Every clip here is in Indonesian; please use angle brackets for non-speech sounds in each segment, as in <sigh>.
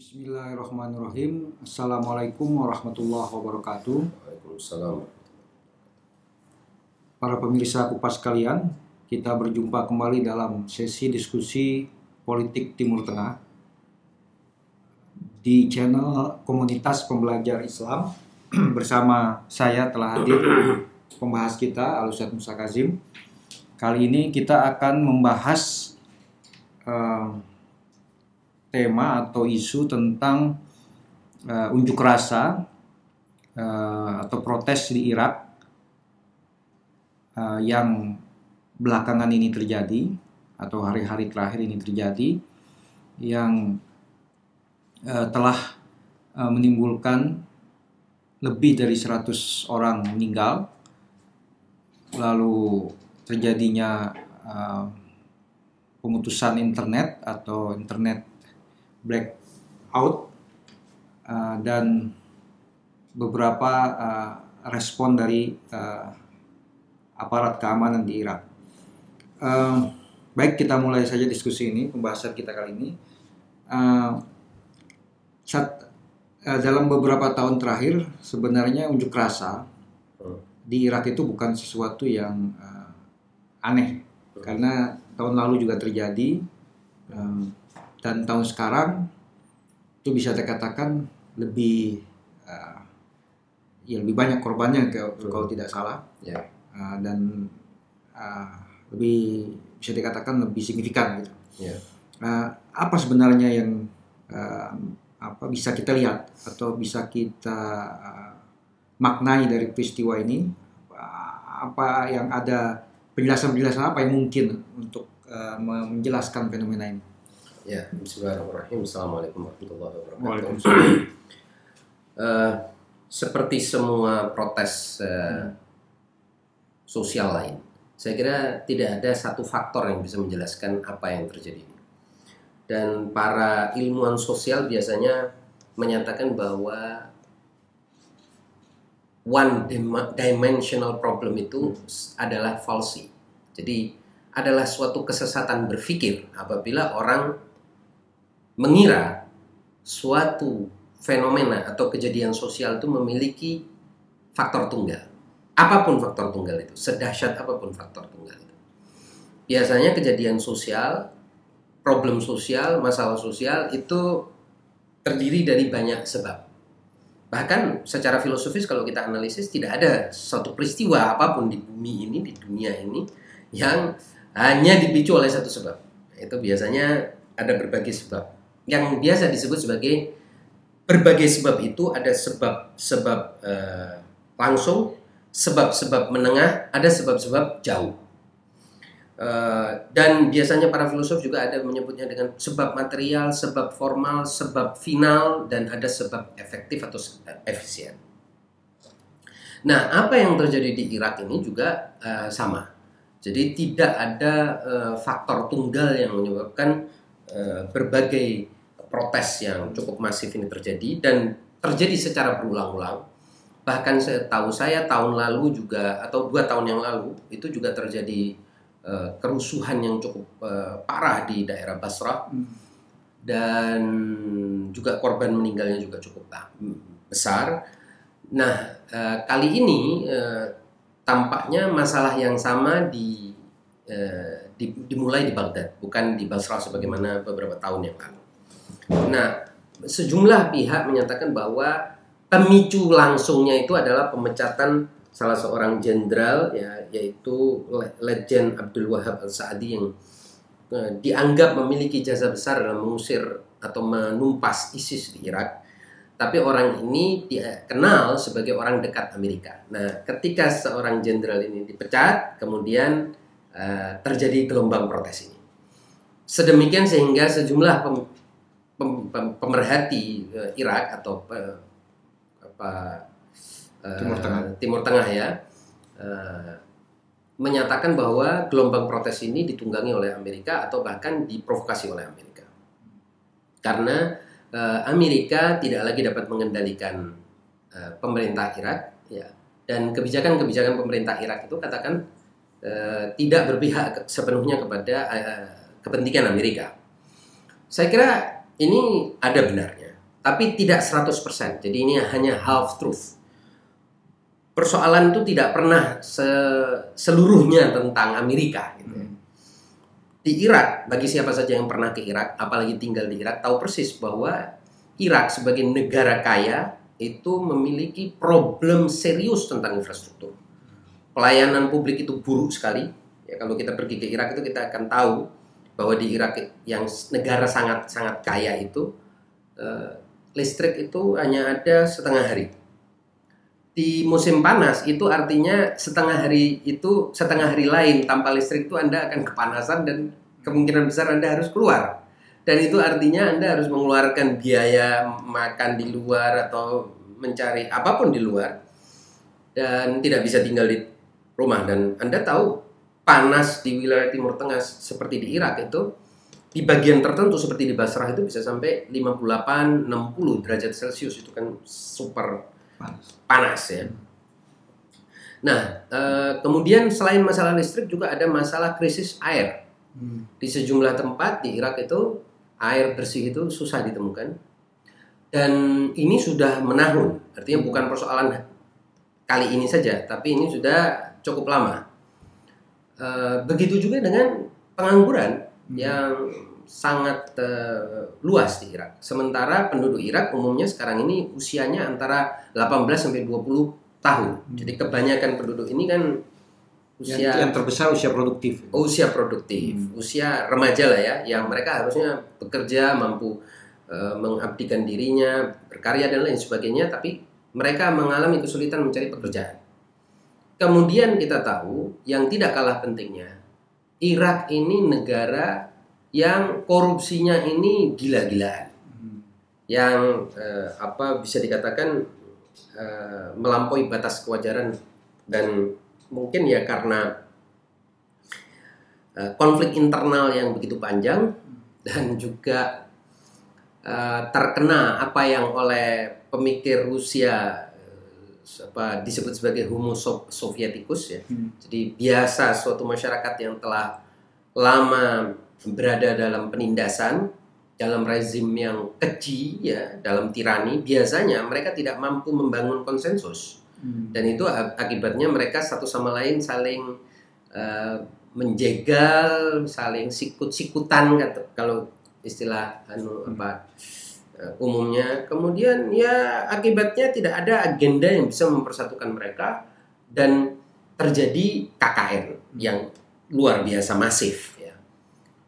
Bismillahirrahmanirrahim. Assalamualaikum warahmatullahi wabarakatuh. Waalaikumsalam. Para pemirsa Kupas sekalian, kita berjumpa kembali dalam sesi diskusi politik Timur Tengah di channel Komunitas Pembelajar Islam <clears throat> bersama saya telah hadir pembahas kita Alusat Musa Kazim. Kali ini kita akan membahas eh, tema atau isu tentang eh, unjuk rasa eh, atau protes di Irak eh, yang belakangan ini terjadi atau hari-hari terakhir ini terjadi yang eh, telah eh, menimbulkan lebih dari 100 orang meninggal. Lalu terjadinya eh, pemutusan internet atau internet blackout eh, dan beberapa eh, respon dari eh, aparat keamanan di Irak. Eh, baik kita mulai saja diskusi ini pembahasan kita kali ini. Eh, saat, eh, dalam beberapa tahun terakhir sebenarnya unjuk rasa Hmm. di Irak itu bukan sesuatu yang eh, aneh karena tahun lalu juga terjadi dan tahun sekarang itu bisa dikatakan lebih eh, ya lebih banyak korbannya kalau, Hmm. kalau tidak salah Ya. Eh, dan eh, lebih bisa dikatakan lebih signifikan gitu. Ya. Eh, apa sebenarnya yang eh, apa bisa kita lihat atau bisa kita eh, maknai dari peristiwa ini? Apa yang ada penjelasan-penjelasan apa yang mungkin untuk eh, menjelaskan fenomena ini? Ya, Bismillahirrahmanirrahim. Assalamualaikum warahmatullahi wabarakatuh. Waalaikumsalam. <clears throat> Eh, seperti semua protes eh, sosial lain, saya kira tidak ada satu faktor yang bisa menjelaskan apa yang terjadi. Dan para ilmuwan sosial biasanya menyatakan bahwa one dim- dimensional problem itu adalah falsi. Jadi adalah suatu kesesatan berpikir apabila orang mengira suatu fenomena atau kejadian sosial itu memiliki faktor tunggal. Apa pun faktor tunggal itu, sedahsyat apa pun faktor tunggal itu. Biasanya kejadian sosial, problem sosial, masalah sosial itu terdiri dari banyak sebab. Bahkan secara filosofis kalau kita analisis tidak ada suatu peristiwa apa pun di bumi ini, di dunia ini yang hanya dipicu oleh satu sebab. Itu biasanya ada berbagai sebab. Yang biasa disebut sebagai berbagai sebab itu ada sebab-sebab eh, langsung, sebab-sebab menengah, ada sebab-sebab jauh. Eh, dan biasanya para filosof juga ada menyebutnya dengan sebab material, sebab formal, sebab final, dan ada sebab efektif atau efisien. Nah, apa yang terjadi di Irak ini juga eh, sama. Jadi tidak ada eh, faktor tunggal yang menyebabkan eh, berbagai protes yang cukup masif ini terjadi dan terjadi secara berulang-ulang. Bahkan setahu saya tahun lalu juga atau dua tahun yang lalu itu juga terjadi eh, kerusuhan yang cukup eh, parah di daerah Basrah dan juga korban meninggalnya juga cukup besar. Nah kali ini tampaknya masalah yang sama di, di- dimulai di Baghdad, bukan di Basrah sebagaimana beberapa tahun yang lalu. Nah, sejumlah pihak menyatakan bahwa pemicu langsungnya itu adalah pemecatan salah seorang jenderal ya yaitu Le- Legend Abdul Wahab Al Saadi yang eh, dianggap memiliki jasa besar dalam mengusir atau menumpas ISIS di Irak. Tapi orang ini dikenal sebagai orang dekat Amerika. Nah, ketika seorang jenderal ini dipecat, kemudian eh, terjadi gelombang protes ini. Sedemikian sehingga sejumlah pem- pem- pem- pemerhati eh, Irak atau eh, apa eh, Timur Tengah. Timur Tengah ya eh, menyatakan bahwa gelombang protes ini ditunggangi oleh Amerika atau bahkan diprovokasi oleh Amerika karena eh, Amerika tidak lagi dapat mengendalikan eh, pemerintah Irak ya dan kebijakan-kebijakan pemerintah Irak itu katakan eh, tidak berpihak sepenuhnya kepada eh, kepentingan Amerika. Saya kira ini ada benarnya. tapi tidak 100%. Jadi ini hanya half truth. Persoalan itu tidak pernah se- seluruhnya tentang Amerika. Gitu. Hmm. Di Irak, bagi siapa saja yang pernah ke Irak, apalagi tinggal di Irak, tahu persis bahwa Irak sebagai negara kaya itu memiliki problem serius tentang infrastruktur. Pelayanan publik itu buruk sekali. Ya, kalau kita pergi ke Irak itu kita akan tahu bahwa di Irak yang negara sangat sangat kaya itu eh, listrik itu hanya ada setengah hari. Di musim panas itu artinya setengah hari itu setengah hari lain tanpa listrik itu Anda akan kepanasan dan kemungkinan besar Anda harus keluar. Dan itu artinya Anda harus mengeluarkan biaya makan di luar atau mencari apa pun di luar dan tidak bisa tinggal di rumah dan Anda tahu panas di wilayah Timur Tengah seperti di Irak itu di bagian tertentu seperti di Basrah itu bisa sampai 58 60 derajat Celcius itu kan super Panas. panas ya. Nah, eh, kemudian selain masalah listrik juga ada masalah krisis air. Hmm. Di sejumlah tempat di Irak itu air bersih itu susah ditemukan. Dan ini sudah menahun. Artinya bukan persoalan kali ini saja, tapi ini sudah cukup lama. Eh, begitu juga dengan pengangguran Hmm. yang sangat eh, luas di Irak. Sementara penduduk Irak umumnya sekarang ini usianya antara 18 sampai 20 tahun. Hmm. Jadi kebanyakan penduduk ini kan yang, usia yang terbesar usia produktif. usia produktif, Hmm. usia remaja lah ya, yang mereka harusnya bekerja, mampu eh, mengabdikan dirinya, berkarya dan lain sebagainya, tapi mereka mengalami kesulitan mencari pekerjaan. Kemudian kita tahu yang tidak kalah pentingnya, Irak ini negara yang korupsinya ini gila-gilaan, Hmm. yang eh, apa bisa dikatakan eh, melampaui batas kewajaran dan mungkin ya karena eh, konflik internal yang begitu panjang dan juga eh, terkena apa yang oleh pemikir Rusia apa disebut sebagai Homo so- Sovietikus ya. Hmm. Jadi biasa suatu masyarakat yang telah lama berada dalam penindasan, dalam rezim yang keji ya, dalam tirani, biasanya mereka tidak mampu membangun konsensus. Hmm. Dan itu akibatnya mereka satu sama lain saling eh, menjegal, saling sikut-sikutan kalau istilah anu apa umumnya. Kemudian ya akibatnya tidak ada agenda yang bisa mempersatukan mereka dan terjadi KKN yang luar biasa masif ya.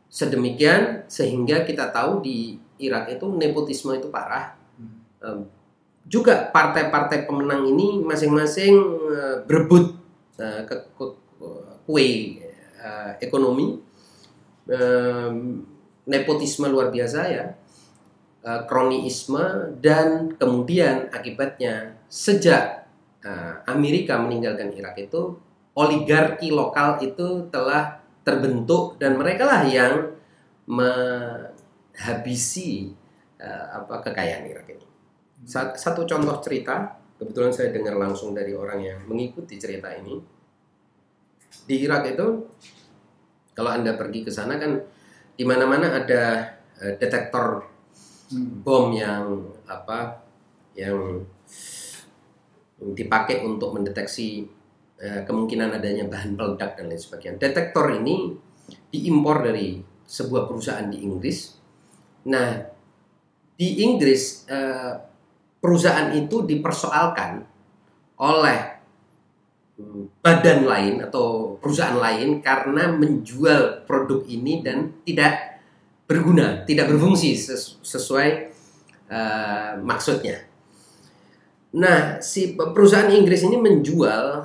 Sedemikian sehingga kita tahu di Irak itu nepotisme itu parah. Hmm. Juga partai-partai pemenang ini masing-masing eh, berebut eh, ke, ke- kue eh, ekonomi nepotisme luar biasa ya eh, kroniisme dan kemudian akibatnya sejak eh, Amerika meninggalkan Irak itu oligarki lokal itu telah terbentuk dan mereka lah yang menghabisi eh, apa kekayaan Irak ini. Sa- Satu contoh cerita, kebetulan saya dengar langsung dari orang yang mengikuti cerita ini. Di Irak itu, kalau anda pergi ke sana kan, di mana-mana ada detektor Hmm. bom yang apa, yang dipakai untuk mendeteksi eh, kemungkinan adanya bahan peledak dan lain sebagainya. Detektor ini diimpor dari sebuah perusahaan di Inggris. Nah, di Inggris eh, perusahaan itu dipersoalkan oleh hmm, badan lain atau perusahaan lain karena menjual produk ini dan tidak berguna, tidak berfungsi ses- sesuai eh, maksudnya. Nah, si perusahaan Inggris ini menjual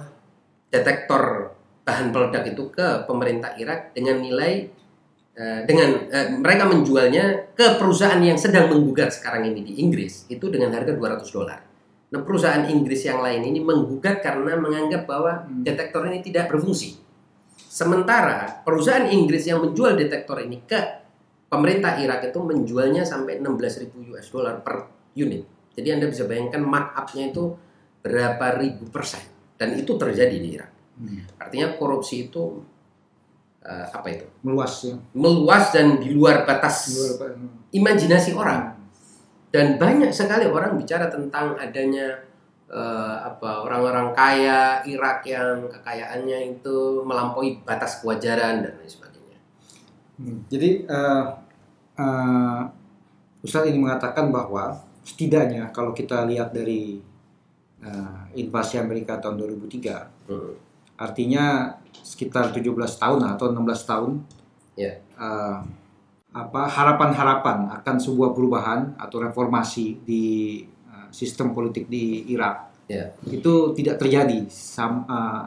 detektor bahan peledak itu ke pemerintah Irak dengan nilai eh, dengan eh, mereka menjualnya ke perusahaan yang sedang menggugat sekarang ini di Inggris itu dengan harga 200 dolar. Nah, perusahaan Inggris yang lain ini menggugat karena menganggap bahwa Hmm. detektor ini tidak berfungsi. Sementara perusahaan Inggris yang menjual detektor ini ke pemerintah Irak itu menjualnya sampai 16.000 US dollar per unit. Jadi Anda bisa bayangkan markup-nya itu berapa ribu persen dan itu terjadi di Irak. Hmm. Artinya korupsi itu eh, apa itu? Meluas ya. Meluas dan di luar batas Luar- imajinasi orang. Dan banyak sekali orang bicara tentang adanya eh, apa orang-orang kaya Irak yang kekayaannya itu melampaui batas kewajaran dan lain sebagainya. Hmm, Jadi eh, eh, Ustadz ini mengatakan bahwa setidaknya kalau kita lihat dari eh, invasi Amerika tahun 2003, Hmm. artinya sekitar 17 tahun atau 16 tahun, Ya. eh, apa harapan-harapan akan sebuah perubahan atau reformasi di eh, sistem politik di Irak Ya. itu tidak terjadi sam- eh,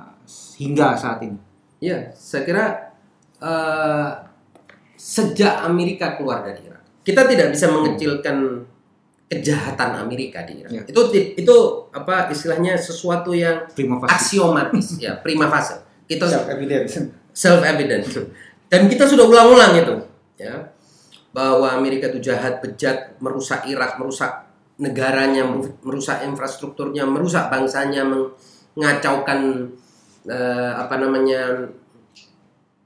hingga saat ini. Ya, saya kira eh, sejak Amerika keluar dari Irak, kita tidak bisa mengecilkan kejahatan Amerika di Irak. Ya. Itu itu apa istilahnya sesuatu yang Prima aksiomatis <laughs> ya, prima facie. Kita Self-evident. self evident. Dan kita sudah ulang-ulang itu ya. Bahwa Amerika itu jahat bejat merusak Irak merusak negaranya merusak infrastrukturnya merusak bangsanya mengacaukan eh, apa namanya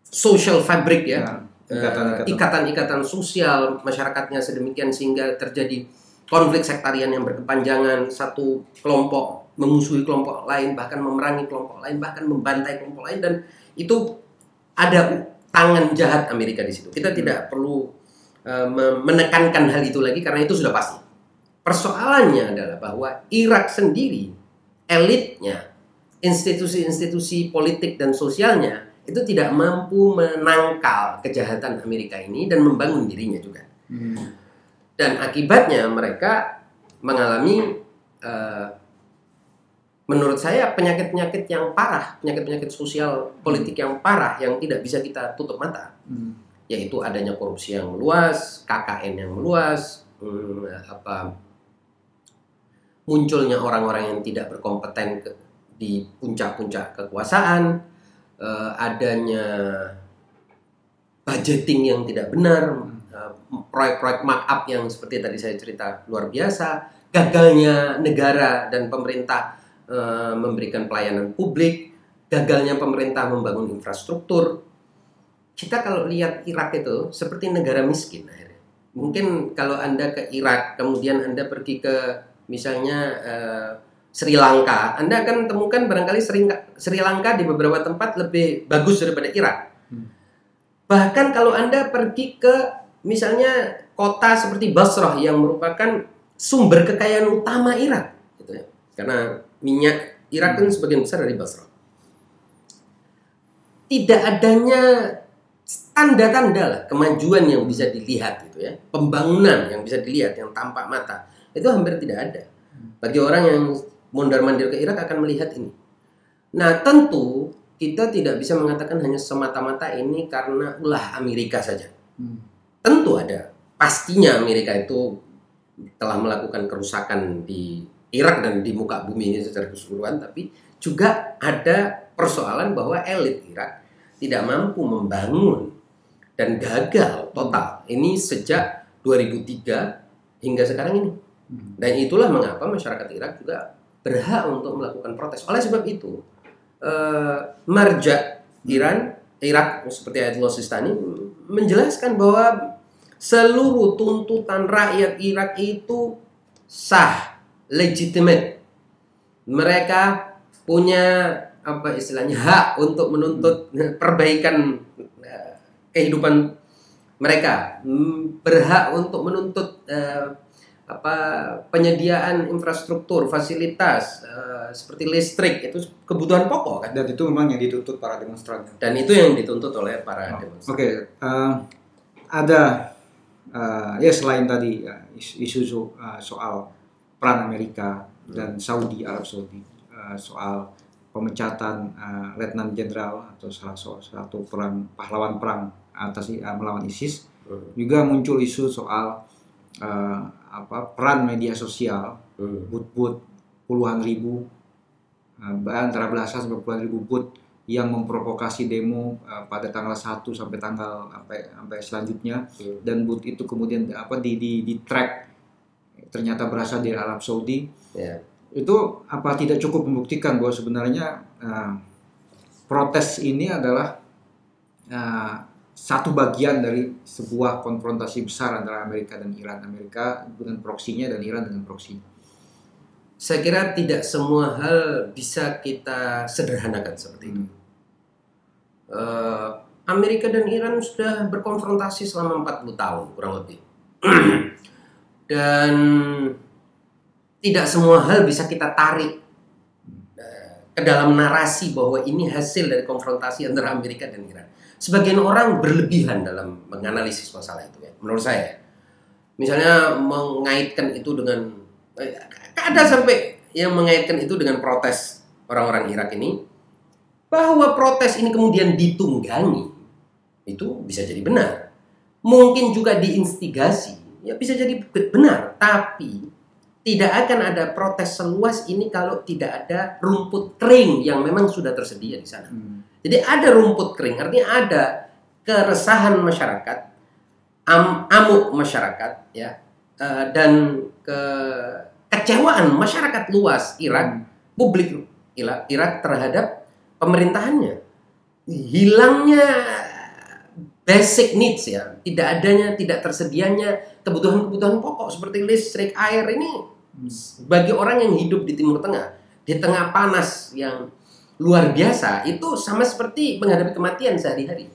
social fabric ya. Ya, ikatan-ikatan. ikatan-ikatan sosial masyarakatnya sedemikian sehingga terjadi konflik sektarian yang berkepanjangan. Satu kelompok memusuhi kelompok lain bahkan memerangi kelompok lain bahkan membantai kelompok lain. Dan itu ada tangan jahat Amerika di situ. Kita tidak perlu me- menekankan hal itu lagi karena itu sudah pasti. Persoalannya adalah bahwa Irak sendiri elitnya institusi-institusi politik dan sosialnya itu tidak mampu menangkal kejahatan Amerika ini dan membangun dirinya juga. Hmm. Dan akibatnya mereka mengalami eh, menurut saya penyakit-penyakit yang parah, penyakit-penyakit sosial politik yang parah yang tidak bisa kita tutup mata, Hmm. yaitu adanya korupsi yang meluas, KKN yang meluas, hmm, apa munculnya orang-orang yang tidak berkompeten ke- di puncak-puncak kekuasaan, eh, adanya budgeting yang tidak benar, eh, proyek-proyek markup yang seperti tadi saya cerita luar biasa, gagalnya negara dan pemerintah eh, memberikan pelayanan publik, gagalnya pemerintah membangun infrastruktur. Kita kalau lihat Irak itu seperti negara miskin akhirnya. Mungkin kalau Anda ke Irak, kemudian Anda pergi ke misalnya eh, Sri Lanka, Anda akan temukan barangkali Sri, Sri Lanka di beberapa tempat lebih bagus daripada Irak. Hmm. Bahkan kalau Anda pergi ke misalnya kota seperti Basrah yang merupakan sumber kekayaan utama Irak, gitu ya. Karena minyak Irak kan sebagian besar dari Basrah. Tidak adanya tanda-tanda lah kemajuan yang bisa dilihat gitu ya, pembangunan yang bisa dilihat yang tampak mata itu hampir tidak ada. Bagi orang yang mondar-mandir ke Irak akan melihat ini. Nah tentu kita tidak bisa mengatakan hanya semata-mata ini karena ulah Amerika saja. Hmm. Tentu ada. Pastinya Amerika itu telah melakukan kerusakan di Irak dan di muka bumi ini secara keseluruhan, tapi juga ada persoalan bahwa elit Irak tidak mampu membangun dan gagal total. Ini sejak 2003 hingga sekarang ini. Hmm. Dan itulah mengapa masyarakat Irak juga berhak untuk melakukan protes. Oleh sebab itu, eh, marja Iran, Irak seperti Ayatollah Sistani menjelaskan bahwa seluruh tuntutan rakyat Irak itu sah, legitimate. Mereka punya apa istilahnya hak untuk menuntut perbaikan eh, kehidupan mereka, Hmm, berhak untuk menuntut eh, apa penyediaan infrastruktur, fasilitas eh, seperti listrik itu kebutuhan pokok kan. Dan itu memang yang dituntut para demonstran. Dan itu yang dituntut oleh para Oh, demonstran. Oke, eh, ada eh, ya selain tadi is- isu so- eh, soal peran Amerika dan Saudi Arab Saudi eh, soal pemecatan eh, Letnan Jenderal atau salah satu perang pahlawan perang atas eh, melawan ISIS Hmm, juga muncul isu soal eh, apa peran media sosial. Hmm, boot-boot puluhan ribu. Eh, antara belasan sampai puluhan ribu boot yang memprovokasi demo eh, pada tanggal 1 sampai tanggal sampai sampai selanjutnya. Hmm. dan boot itu kemudian apa di di, di track. Ternyata berasal dari Arab Saudi. Ya. itu apa tidak cukup membuktikan bahwa sebenarnya eh, protes ini adalah satu bagian dari sebuah konfrontasi besar antara Amerika dan Iran. Amerika dengan proksinya dan Iran dengan proksinya. Saya kira tidak semua hal bisa kita sederhanakan seperti itu. Uh, Amerika dan Iran sudah berkonfrontasi selama 40 tahun kurang lebih. <clears throat> dan tidak semua hal bisa kita tarik eh, ke dalam narasi bahwa ini hasil dari konfrontasi antara Amerika dan Iran. Sebagian orang berlebihan dalam menganalisis masalah itu ya, menurut saya. Misalnya mengaitkan itu dengan eh, ada sampai yang mengaitkan itu dengan protes orang-orang Irak ini bahwa protes ini kemudian ditunggangi itu bisa jadi benar. Mungkin juga diinstigasi, ya bisa jadi benar, tapi tidak akan ada protes seluas ini kalau tidak ada rumput kering yang memang sudah tersedia di sana. Hmm. Jadi ada rumput kering, artinya ada keresahan masyarakat, am, amuk masyarakat, ya, uh, dan ke kecewaan masyarakat luas Irak, hmm. publik Irak, Irak terhadap pemerintahannya, hilangnya basic needs ya, tidak adanya, tidak tersedianya kebutuhan-kebutuhan pokok seperti listrik, air ini bagi orang yang hidup di Timur Tengah, di tengah panas yang luar biasa, itu sama seperti menghadapi kematian sehari-hari.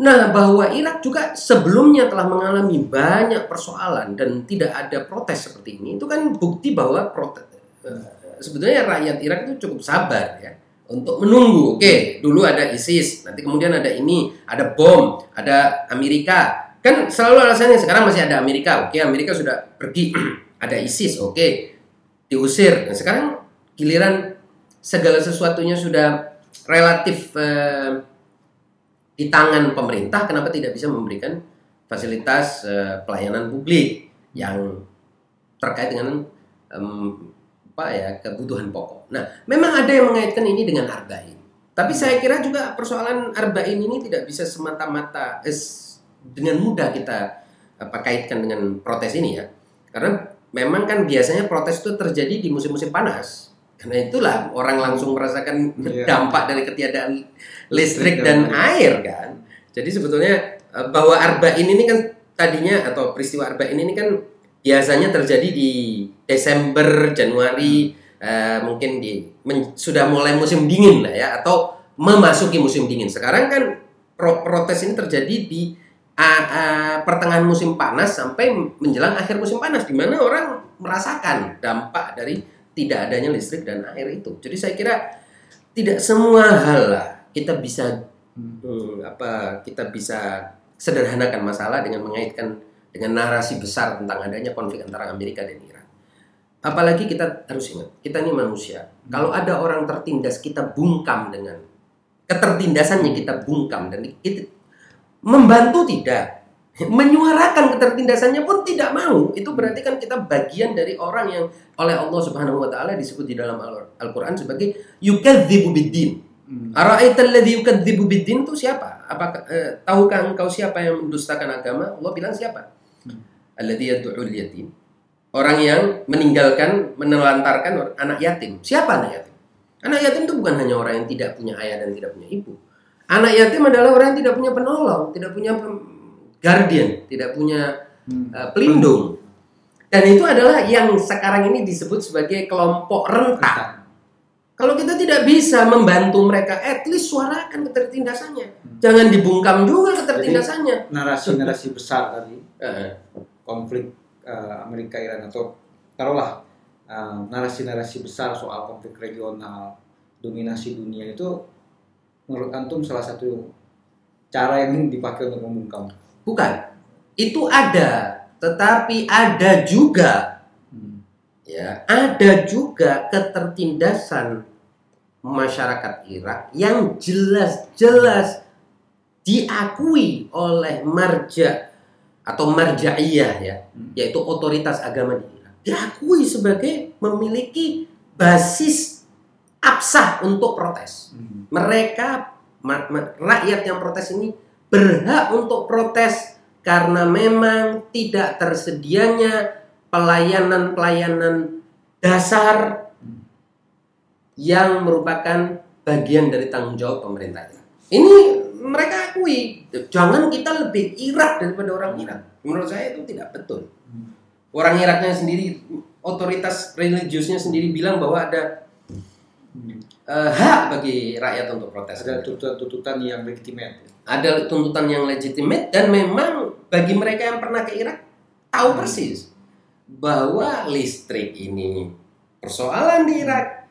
Nah, bahwa Irak juga sebelumnya telah mengalami banyak persoalan dan tidak ada protes seperti ini, itu kan bukti bahwa protes, eh, sebetulnya rakyat Irak itu cukup sabar ya untuk menunggu. Oke, dulu ada ISIS, nanti kemudian ada ini, ada bom, ada Amerika. Kan selalu alasannya sekarang masih ada Amerika. Oke, Amerika sudah pergi <clears throat> ada ISIS, oke, diusir. Nah, sekarang giliran segala sesuatunya sudah relatif eh, di tangan pemerintah, kenapa tidak bisa memberikan fasilitas eh, pelayanan publik yang terkait dengan um, apa ya kebutuhan pokok. Nah, memang ada yang mengaitkan ini dengan arba'in. Tapi saya kira juga persoalan arba'in ini tidak bisa semata-mata eh, dengan mudah kita apa kaitkan dengan protes ini ya. Karena memang kan biasanya protes itu terjadi di musim-musim panas. Karena itulah orang langsung merasakan yeah. dampak dari ketiadaan listrik dan air kan. Jadi sebetulnya eh, bahwa arba'in ini kan tadinya atau peristiwa arba'in ini kan biasanya terjadi di Desember, Januari, uh, mungkin di men, sudah mulai musim dingin lah ya atau memasuki musim dingin. Sekarang kan pro, protes ini terjadi di uh, uh, pertengahan musim panas sampai menjelang akhir musim panas di mana orang merasakan dampak dari tidak adanya listrik dan air itu. Jadi saya kira tidak semua hal lah kita bisa hmm, apa kita bisa sederhanakan masalah dengan mengaitkan dengan narasi besar tentang adanya konflik antara Amerika dan Iran. Apalagi kita harus ingat, kita ini manusia. Hmm. Kalau ada orang tertindas, kita bungkam dengan ketertindasannya kita bungkam dan kita, membantu tidak menyuarakan ketertindasannya pun tidak mau itu berarti kan kita bagian dari orang yang oleh Allah Subhanahu wa taala disebut di dalam Al-Qur'an sebagai yukadzibu biddin. Hmm. Ara'aital ladzi yukadzibu biddin itu siapa? Apakah eh, tahukah engkau siapa yang mendustakan agama? Allah bilang siapa? Hmm. Alladzi yad'ul yatim. Orang yang meninggalkan, menelantarkan anak yatim. Siapa anak yatim? Anak yatim itu bukan hanya orang yang tidak punya ayah dan tidak punya ibu Anak yatim adalah orang yang tidak punya penolong, tidak punya guardian, tidak punya uh, pelindung. Dan itu adalah yang sekarang ini disebut sebagai kelompok rentan. Kalau kita tidak bisa membantu mereka, at least suarakan ketertindasannya. Hmm. Jangan dibungkam juga ketertindasannya. Narasi-narasi besar tadi, konflik uh, Amerika Iran atau taruhlah narasi-narasi besar soal konflik regional, dominasi dunia itu menurut antum salah satu cara yang dipakai untuk membungkam? Bukan. Itu ada, tetapi ada juga hmm. ya, ada juga ketertindasan masyarakat Irak yang jelas-jelas diakui oleh marja atau marjaiyah ya, hmm. yaitu otoritas agama di Irak. Diakui sebagai memiliki basis absah untuk protes. Hmm. Mereka rakyat yang protes ini berhak untuk protes karena memang tidak tersedianya pelayanan-pelayanan dasar yang merupakan bagian dari tanggung jawab pemerintah. Ini mereka akui jangan kita lebih Irak daripada orang Irak. Menurut saya itu tidak betul. Hmm. Orang Iraknya sendiri otoritas religiusnya sendiri bilang bahwa ada eh, hak bagi rakyat untuk protes. Ada tuntutan-tuntutan yang legitimate. Ada tuntutan yang legitimate dan memang bagi mereka yang pernah ke Irak tahu persis bahwa listrik ini persoalan di Irak.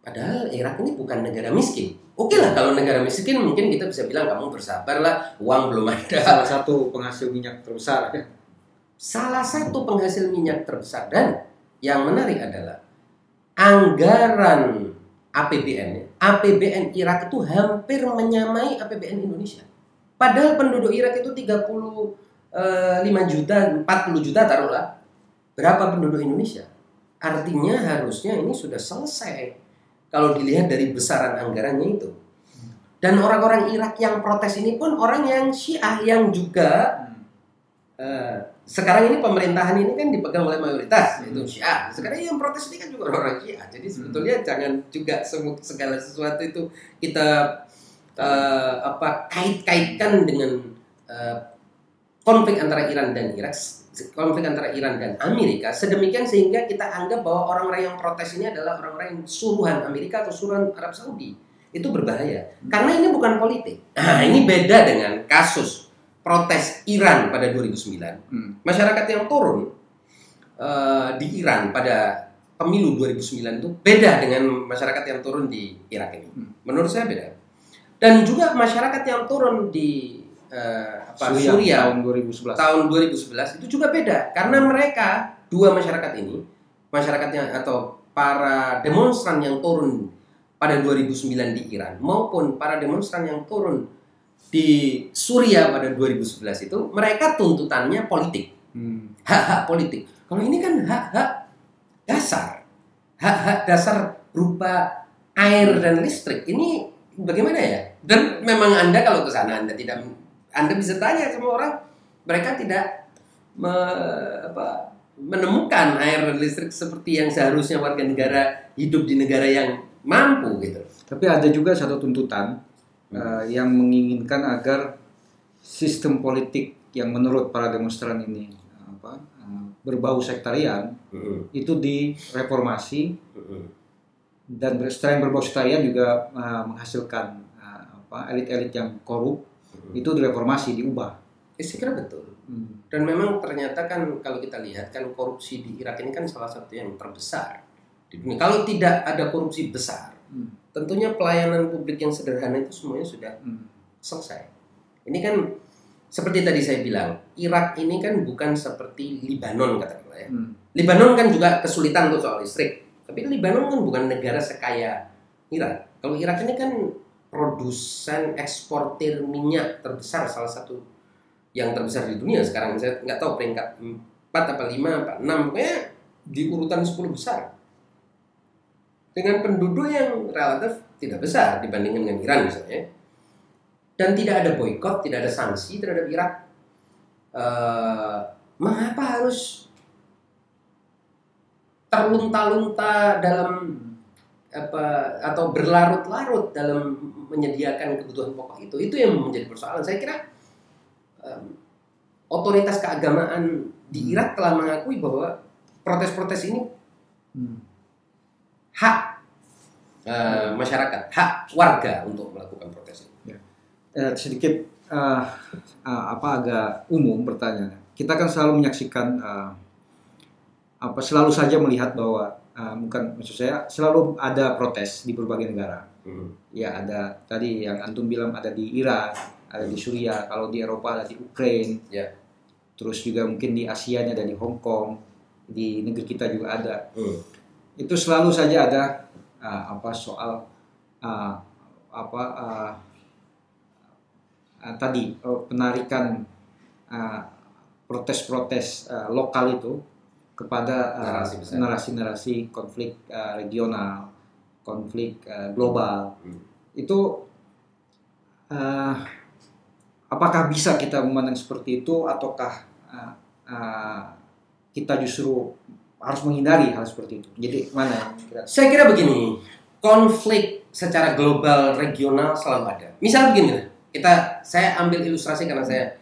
Padahal Irak ini bukan negara miskin. Oke lah kalau negara miskin mungkin kita bisa bilang kamu bersabarlah uang belum ada. Salah satu penghasil minyak terbesar. Salah satu penghasil minyak terbesar dan yang menarik adalah anggaran APBN. APBN Irak itu hampir menyamai APBN Indonesia. Padahal penduduk Irak itu 35 juta, 40 juta taruhlah. Berapa penduduk Indonesia? Artinya harusnya ini sudah selesai kalau dilihat dari besaran anggarannya itu. Dan orang-orang Irak yang protes ini pun orang yang Syiah yang juga eh, sekarang ini pemerintahan ini kan dipegang oleh mayoritas yaitu Syiah. Sekarang yang protes ini kan juga orang Syiah. Jadi sebetulnya jangan juga segala sesuatu itu kita eh, apa kait-kaitkan dengan eh, konflik antara Iran dan Irak, konflik antara Iran dan Amerika sedemikian sehingga kita anggap bahwa orang-orang yang protes ini adalah orang-orang yang suruhan Amerika atau suruhan Arab Saudi. Itu berbahaya. Karena ini bukan politik. Nah, ini beda dengan kasus protes Iran pada 2009 Hmm. masyarakat yang turun eh, di Iran pada pemilu 2009 itu beda dengan masyarakat yang turun di Irak ini. Hmm. Menurut saya beda. Dan juga masyarakat yang turun di eh, apa, Suriah, tahun 2011. tahun 2011 itu juga beda karena mereka dua masyarakat ini masyarakatnya atau para demonstran yang turun pada 2009 di Iran maupun para demonstran yang turun di Suriah pada 2011 itu mereka tuntutannya politik Hmm. hak-hak politik. Kalau ini kan hak-hak dasar, hak-hak dasar berupa air dan listrik. Ini bagaimana ya? Dan memang anda kalau ke sana anda tidak, anda bisa tanya sama orang, mereka tidak me- apa, menemukan air dan listrik seperti yang seharusnya warga negara hidup di negara yang mampu gitu. Tapi ada juga satu tuntutan uh, yang menginginkan agar sistem politik yang menurut para demonstran ini apa uh, berbau sektarian itu direformasi dan selain berbau sektarian juga uh, menghasilkan uh, apa elit-elit yang korup itu direformasi diubah. Ya, saya kira betul. Hmm. Dan memang ternyata kan kalau kita lihat kan korupsi di Irak ini kan salah satu yang terbesar di dunia. Kalau tidak ada korupsi besar, Hmm. Tentunya pelayanan publik yang sederhana itu semuanya sudah Hmm. selesai. Ini kan seperti tadi saya bilang, Irak ini kan bukan seperti Libanon katakanlah ya. Hmm. Libanon kan juga kesulitan tuh soal listrik. Tapi Libanon kan bukan negara sekaya Irak. Kalau Irak ini kan produsen eksportir minyak terbesar salah satu yang terbesar di dunia sekarang. Saya nggak tahu peringkat 4 apa 5 apa 6 pokoknya di urutan 10 besar. Dengan penduduk yang relatif tidak besar dibandingkan dengan Iran misalnya. Dan tidak ada boykot, tidak ada sanksi terhadap Irak. Eh, mengapa harus terlunta-lunta dalam apa atau berlarut-larut dalam menyediakan kebutuhan pokok itu itu yang menjadi persoalan saya kira em, otoritas keagamaan di Irak telah mengakui bahwa protes-protes ini Hmm. Hak eh, masyarakat hak warga untuk melakukan protes ini Eh, sedikit eh, eh, apa agak umum bertanya. Kita kan selalu menyaksikan eh, apa selalu saja melihat bahwa eh, bukan maksud saya selalu ada protes di berbagai negara. Hmm. Ya ada tadi yang antum bilang ada di Iran, ada di Suriah, kalau di Eropa ada di Ukraina. Ya. Terus juga mungkin di Asia ada di Hong Kong, di negeri kita juga ada. Hmm. Itu selalu saja ada eh, apa soal eh, apa eh, eh, tadi eh, penarikan protes-protes eh, lokal itu kepada Narasi narasi-narasi konflik eh, regional, konflik eh, global. Hmm. Itu eh, apakah bisa kita memandang seperti itu ataukah eh, eh, kita justru harus menghindari hal seperti itu. Jadi mana yang kira? Saya kira begini, konflik secara global regional selalu ada. Misal begini, lah, kita saya ambil ilustrasi karena saya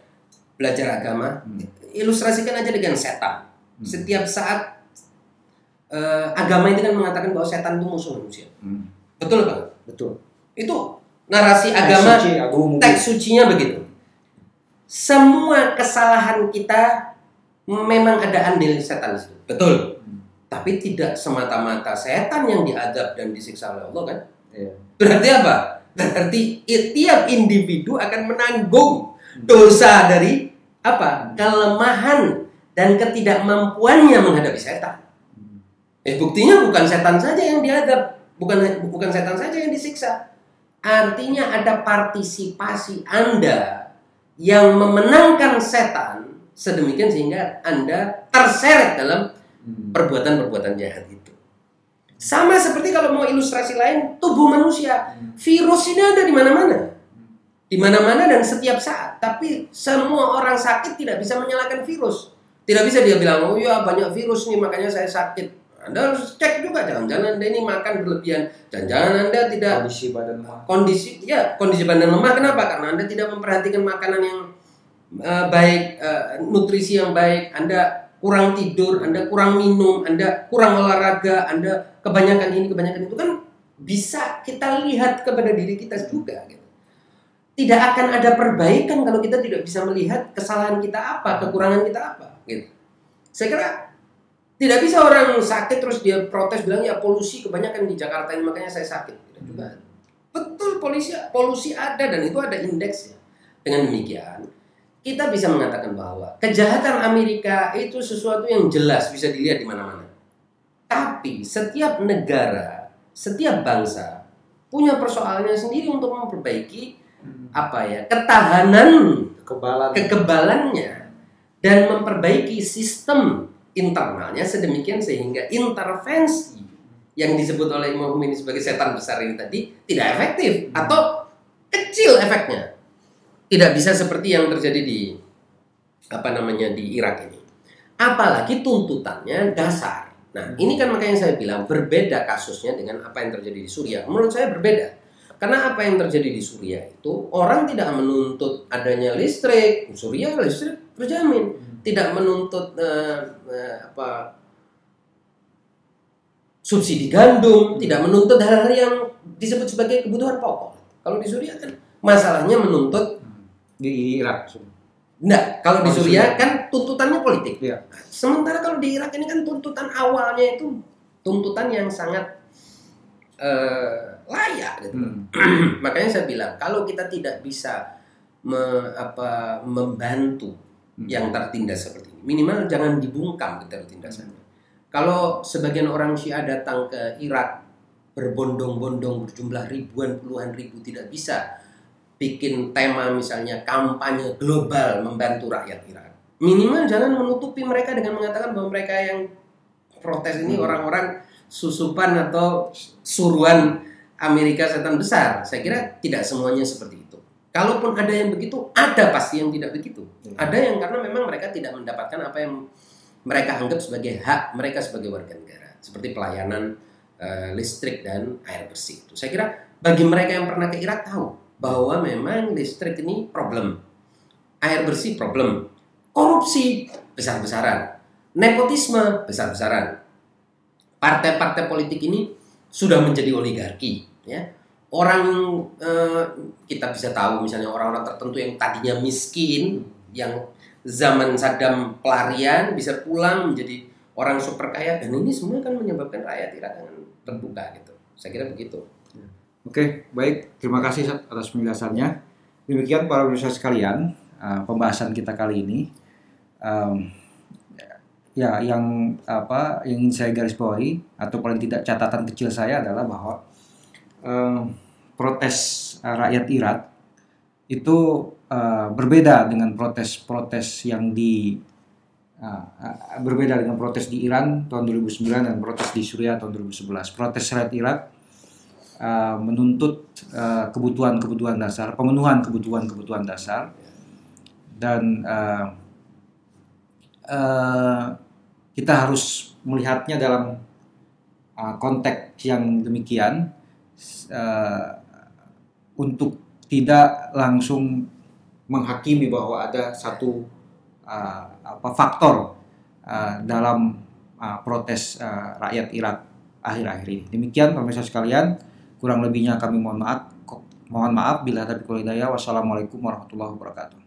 belajar agama. Hmm. Ilustrasikan aja dengan setan. Hmm. Setiap saat eh, agama itu kan mengatakan bahwa setan itu musuh manusia. Hmm. Betul kan? Betul. Itu narasi agama Teks suci, teks sucinya begitu. Semua kesalahan kita memang ada andil setan di situ. Betul. Hmm. Tapi tidak semata-mata setan yang diadab dan disiksa oleh Allah kan? Iya. Berarti apa? Berarti tiap individu akan menanggung dosa dari apa? Kelemahan dan ketidakmampuannya menghadapi setan. Hmm. Eh buktinya bukan setan saja yang diadab, bukan bukan setan saja yang disiksa. Artinya ada partisipasi Anda yang memenangkan setan sedemikian sehingga Anda terseret dalam Hmm. perbuatan-perbuatan jahat itu. Sama seperti kalau mau ilustrasi lain, tubuh manusia. Hmm. Virus ini ada di mana-mana. Di mana-mana dan setiap saat. Tapi semua orang sakit tidak bisa menyalahkan virus. Tidak bisa dia bilang, oh iya banyak virus nih makanya saya sakit. Anda harus cek juga, jangan-jangan Anda ini makan berlebihan. Jangan-jangan Anda tidak Kondisi badan lemah. kondisi ya kondisi badan lemah kenapa karena anda tidak memperhatikan makanan yang eh, baik eh, nutrisi yang baik anda kurang tidur anda kurang minum anda kurang olahraga anda kebanyakan ini kebanyakan itu kan bisa kita lihat kepada diri kita juga gitu. tidak akan ada perbaikan kalau kita tidak bisa melihat kesalahan kita apa kekurangan kita apa gitu saya kira tidak bisa orang sakit terus dia protes bilang ya polusi kebanyakan di Jakarta ini makanya saya sakit tidak juga Betul polisi polusi ada dan itu ada indeksnya. Dengan demikian, kita bisa mengatakan bahwa kejahatan Amerika itu sesuatu yang jelas bisa dilihat di mana-mana. Tapi setiap negara, setiap bangsa punya persoalannya sendiri untuk memperbaiki Hmm. apa ya ketahanan Kekebalan. kekebalannya dan memperbaiki sistem internalnya sedemikian sehingga intervensi yang disebut oleh Imam Khomeini sebagai setan besar ini tadi tidak efektif atau kecil efeknya. Tidak bisa seperti yang terjadi di apa namanya di Irak ini. Apalagi tuntutannya dasar. Nah, ini kan makanya saya bilang berbeda kasusnya dengan apa yang terjadi di Suriah. Menurut saya berbeda. Karena apa yang terjadi di Suriah itu orang tidak menuntut adanya listrik, Suriah listrik terjamin. Tidak menuntut eh, eh, apa subsidi gandum, tidak menuntut hal-hal yang disebut sebagai kebutuhan pokok. Kalau di Suriah kan masalahnya menuntut di Irak. enggak, kalau di Suriah kan tuntutannya politik. Iya. Sementara kalau di Irak ini kan tuntutan awalnya itu tuntutan yang sangat eh, layak gitu. Hmm. <clears throat> Makanya saya bilang kalau kita tidak bisa me- apa, membantu Hmm. yang tertindas seperti ini, minimal jangan dibungkam ketertindasannya. Kalau sebagian orang Syiah datang ke Irak berbondong-bondong berjumlah ribuan puluhan ribu tidak bisa bikin tema misalnya kampanye global membantu rakyat Irak. Minimal jangan menutupi mereka dengan mengatakan bahwa mereka yang protes ini Hmm. orang-orang susupan atau suruhan Amerika setan besar. Saya kira tidak semuanya seperti itu. Kalaupun ada yang begitu, ada pasti yang tidak begitu. Ya. Ada yang karena memang mereka tidak mendapatkan apa yang mereka anggap sebagai hak mereka sebagai warga negara, seperti pelayanan eh, listrik dan air bersih. Itu saya kira bagi mereka yang pernah ke Irak tahu bahwa memang listrik ini problem, air bersih problem, korupsi besar-besaran, nepotisme besar-besaran. Partai-partai politik ini sudah menjadi oligarki, ya. Orang eh, kita bisa tahu misalnya orang-orang tertentu yang tadinya miskin, yang zaman Saddam pelarian bisa pulang menjadi orang super kaya dan ini semua kan menyebabkan rakyat Irak dengan terbuka gitu. Saya kira begitu. Oke, baik. Terima kasih atas penjelasannya. Demikian para pemirsa sekalian, uh, pembahasan kita kali ini. Um, ya, yang apa yang ingin saya garis bawahi atau paling tidak catatan kecil saya adalah bahwa um, protes uh, rakyat Irak itu uh, berbeda dengan protes-protes yang di uh, berbeda dengan protes di Iran tahun 2009 dan protes di Suriah tahun 2011. Protes rakyat Irak uh, menuntut uh, kebutuhan-kebutuhan dasar, pemenuhan kebutuhan-kebutuhan dasar, dan uh, uh, kita harus melihatnya dalam uh, konteks yang demikian uh, untuk tidak langsung menghakimi bahwa ada satu uh, apa faktor uh, dalam uh, protes uh, rakyat Irak akhir-akhir ini. Demikian pemirsa sekalian, kurang lebihnya kami mohon maaf. Mohon maaf bila ada hidayah. Wassalamualaikum warahmatullahi wabarakatuh.